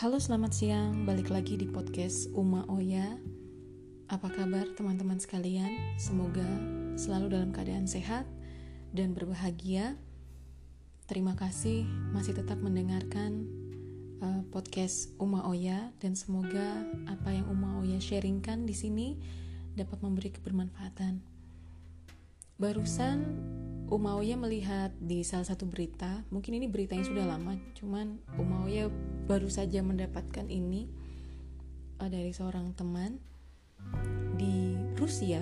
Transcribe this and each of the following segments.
Halo selamat siang, balik lagi di podcast Uma Oya. Apa kabar teman-teman sekalian? Semoga selalu dalam keadaan sehat dan berbahagia. Terima kasih masih tetap mendengarkan uh, podcast Uma Oya Dan semoga apa yang Uma Oya sharingkan di sini dapat memberi kebermanfaatan. Barusan Umaoya melihat di salah satu berita, mungkin ini berita yang sudah lama, cuman Umaoya baru saja mendapatkan ini uh, dari seorang teman di Rusia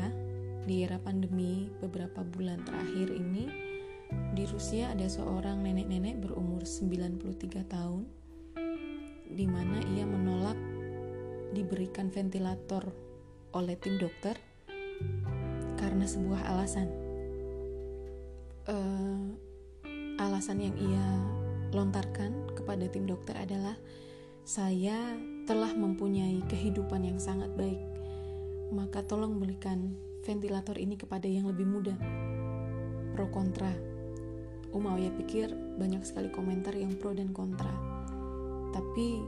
di era pandemi beberapa bulan terakhir ini. Di Rusia ada seorang nenek-nenek berumur 93 tahun di mana ia menolak diberikan ventilator oleh tim dokter karena sebuah alasan. Uh, alasan yang ia lontarkan kepada tim dokter adalah saya telah mempunyai kehidupan yang sangat baik. Maka tolong berikan ventilator ini kepada yang lebih muda. Pro kontra. Uma ya pikir banyak sekali komentar yang pro dan kontra. Tapi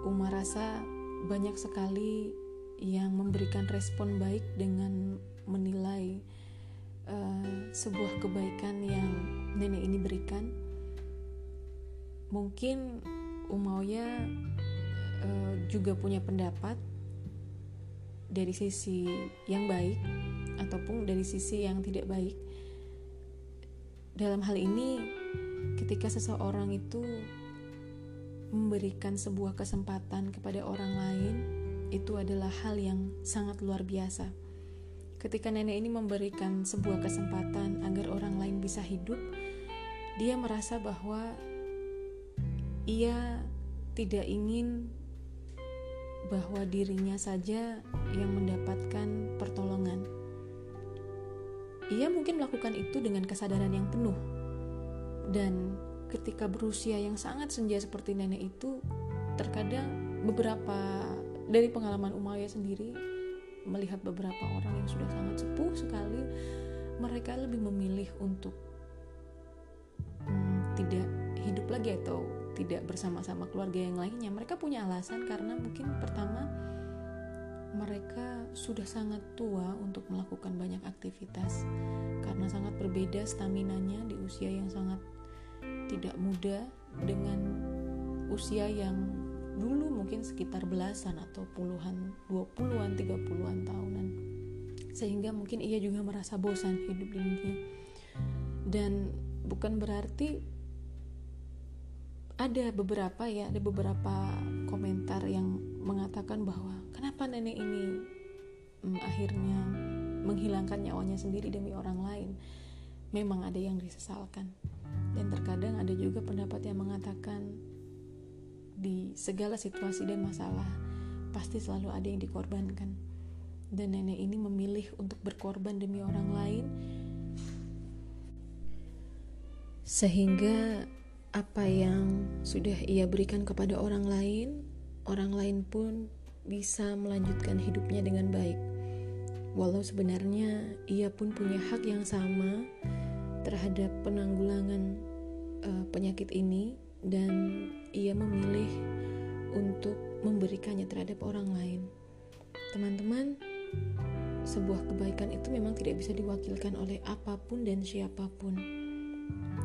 Uma rasa banyak sekali yang memberikan respon baik dengan menilai uh, sebuah kebaikan yang nenek ini berikan mungkin Umauya uh, juga punya pendapat dari sisi yang baik ataupun dari sisi yang tidak baik. Dalam hal ini ketika seseorang itu memberikan sebuah kesempatan kepada orang lain itu adalah hal yang sangat luar biasa. Ketika nenek ini memberikan sebuah kesempatan agar orang lain bisa hidup, dia merasa bahwa ia tidak ingin bahwa dirinya saja yang mendapatkan pertolongan. Ia mungkin melakukan itu dengan kesadaran yang penuh, dan ketika berusia yang sangat senja seperti nenek itu, terkadang beberapa dari pengalaman Umayyah sendiri melihat beberapa orang yang sudah sangat sepuh sekali mereka lebih memilih untuk hmm, tidak hidup lagi atau tidak bersama-sama keluarga yang lainnya mereka punya alasan karena mungkin pertama mereka sudah sangat tua untuk melakukan banyak aktivitas karena sangat berbeda staminanya di usia yang sangat tidak muda dengan usia yang dulu mungkin sekitar belasan atau puluhan, dua puluhan, tiga puluhan tahunan. Sehingga mungkin ia juga merasa bosan hidup di dunia. Dan bukan berarti ada beberapa ya, ada beberapa komentar yang mengatakan bahwa kenapa nenek ini hmm, akhirnya menghilangkan nyawanya sendiri demi orang lain. Memang ada yang disesalkan. Dan terkadang ada juga pendapat yang mengatakan di segala situasi dan masalah pasti selalu ada yang dikorbankan dan nenek ini memilih untuk berkorban demi orang lain sehingga apa yang sudah ia berikan kepada orang lain orang lain pun bisa melanjutkan hidupnya dengan baik walau sebenarnya ia pun punya hak yang sama terhadap penanggulangan uh, penyakit ini dan ia memilih untuk memberikannya terhadap orang lain. Teman-teman, sebuah kebaikan itu memang tidak bisa diwakilkan oleh apa pun dan siapa pun.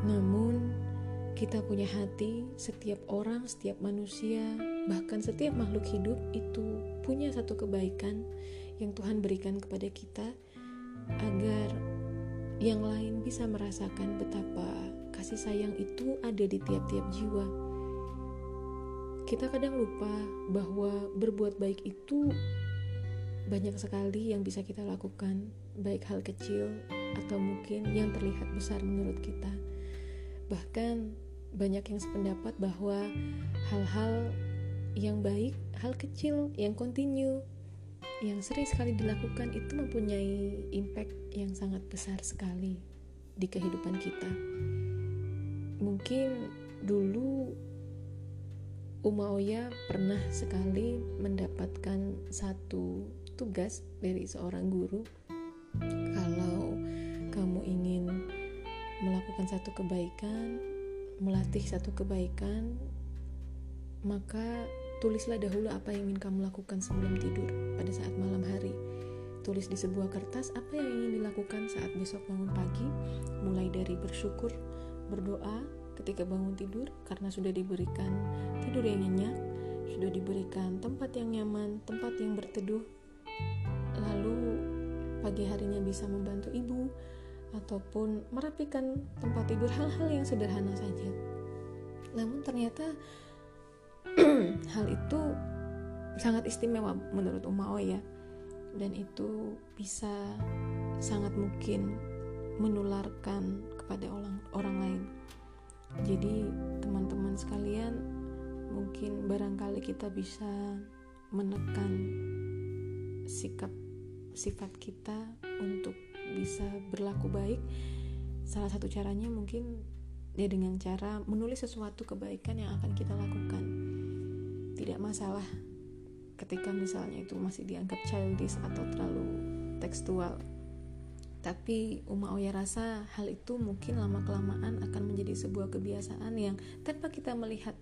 Namun, kita punya hati, setiap orang, setiap manusia, bahkan setiap makhluk hidup itu punya satu kebaikan yang Tuhan berikan kepada kita agar yang lain bisa merasakan betapa kasih sayang itu ada di tiap-tiap jiwa. Kita kadang lupa bahwa berbuat baik itu banyak sekali yang bisa kita lakukan, baik hal kecil atau mungkin yang terlihat besar menurut kita. Bahkan banyak yang sependapat bahwa hal-hal yang baik, hal kecil yang kontinu, yang sering sekali dilakukan itu mempunyai impact yang sangat besar sekali di kehidupan kita. Mungkin dulu Uma Oya pernah sekali mendapatkan satu tugas dari seorang guru. Kalau kamu ingin melakukan satu kebaikan melatih satu kebaikan maka tulislah dahulu apa yang ingin kamu lakukan sebelum tidur pada saat malam hari. Tulis di sebuah kertas apa yang ingin dilakukan saat besok bangun pagi, mulai dari bersyukur, berdoa ketika bangun tidur karena sudah diberikan tidur yang nyenyak, sudah diberikan tempat yang nyaman, tempat yang berteduh. Lalu pagi harinya bisa membantu ibu ataupun merapikan tempat tidur hal-hal yang sederhana saja. Namun ternyata hal itu sangat istimewa menurut Umao ya dan itu bisa sangat mungkin menularkan kepada orang orang lain. Jadi teman-teman sekalian, mungkin barangkali kita bisa menekan sikap sifat kita untuk bisa berlaku baik. Salah satu caranya mungkin ya dengan cara menulis sesuatu kebaikan yang akan kita lakukan. Tidak masalah ketika misalnya itu masih dianggap childish atau terlalu tekstual tapi Uma Oya rasa hal itu mungkin lama-kelamaan akan menjadi sebuah kebiasaan yang tanpa kita melihat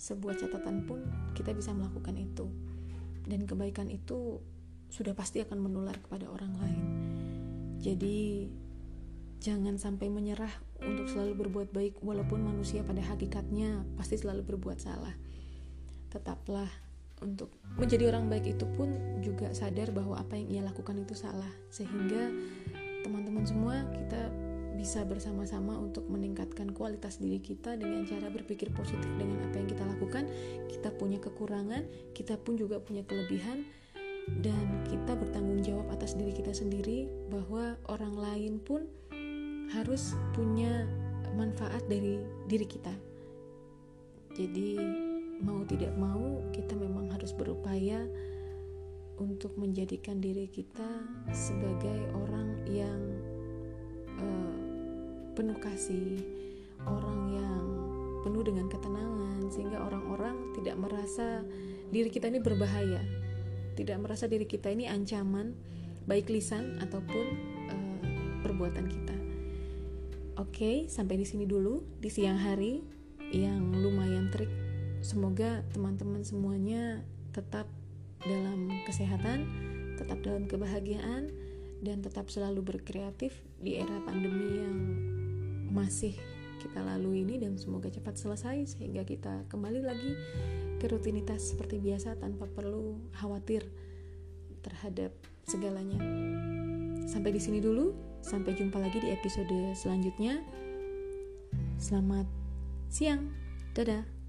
sebuah catatan pun kita bisa melakukan itu. Dan kebaikan itu sudah pasti akan menular kepada orang lain. Jadi jangan sampai menyerah untuk selalu berbuat baik walaupun manusia pada hakikatnya pasti selalu berbuat salah. Tetaplah untuk menjadi orang baik itu pun juga sadar bahwa apa yang ia lakukan itu salah sehingga teman-teman semua kita bisa bersama-sama untuk meningkatkan kualitas diri kita dengan cara berpikir positif dengan apa yang kita lakukan. Kita punya kekurangan, kita pun juga punya kelebihan dan kita bertanggung jawab atas diri kita sendiri bahwa orang lain pun harus punya manfaat dari diri kita. Jadi mau tidak mau kita memang harus berupaya untuk menjadikan diri kita sebagai orang yang uh, penuh kasih, orang yang penuh dengan ketenangan sehingga orang-orang tidak merasa diri kita ini berbahaya, tidak merasa diri kita ini ancaman baik lisan ataupun uh, perbuatan kita. Oke, sampai di sini dulu di siang hari yang lumayan trik Semoga teman-teman semuanya tetap dalam kesehatan, tetap dalam kebahagiaan, dan tetap selalu berkreatif di era pandemi yang masih kita lalui ini dan semoga cepat selesai sehingga kita kembali lagi ke rutinitas seperti biasa tanpa perlu khawatir terhadap segalanya. Sampai di sini dulu, sampai jumpa lagi di episode selanjutnya. Selamat siang. Dadah.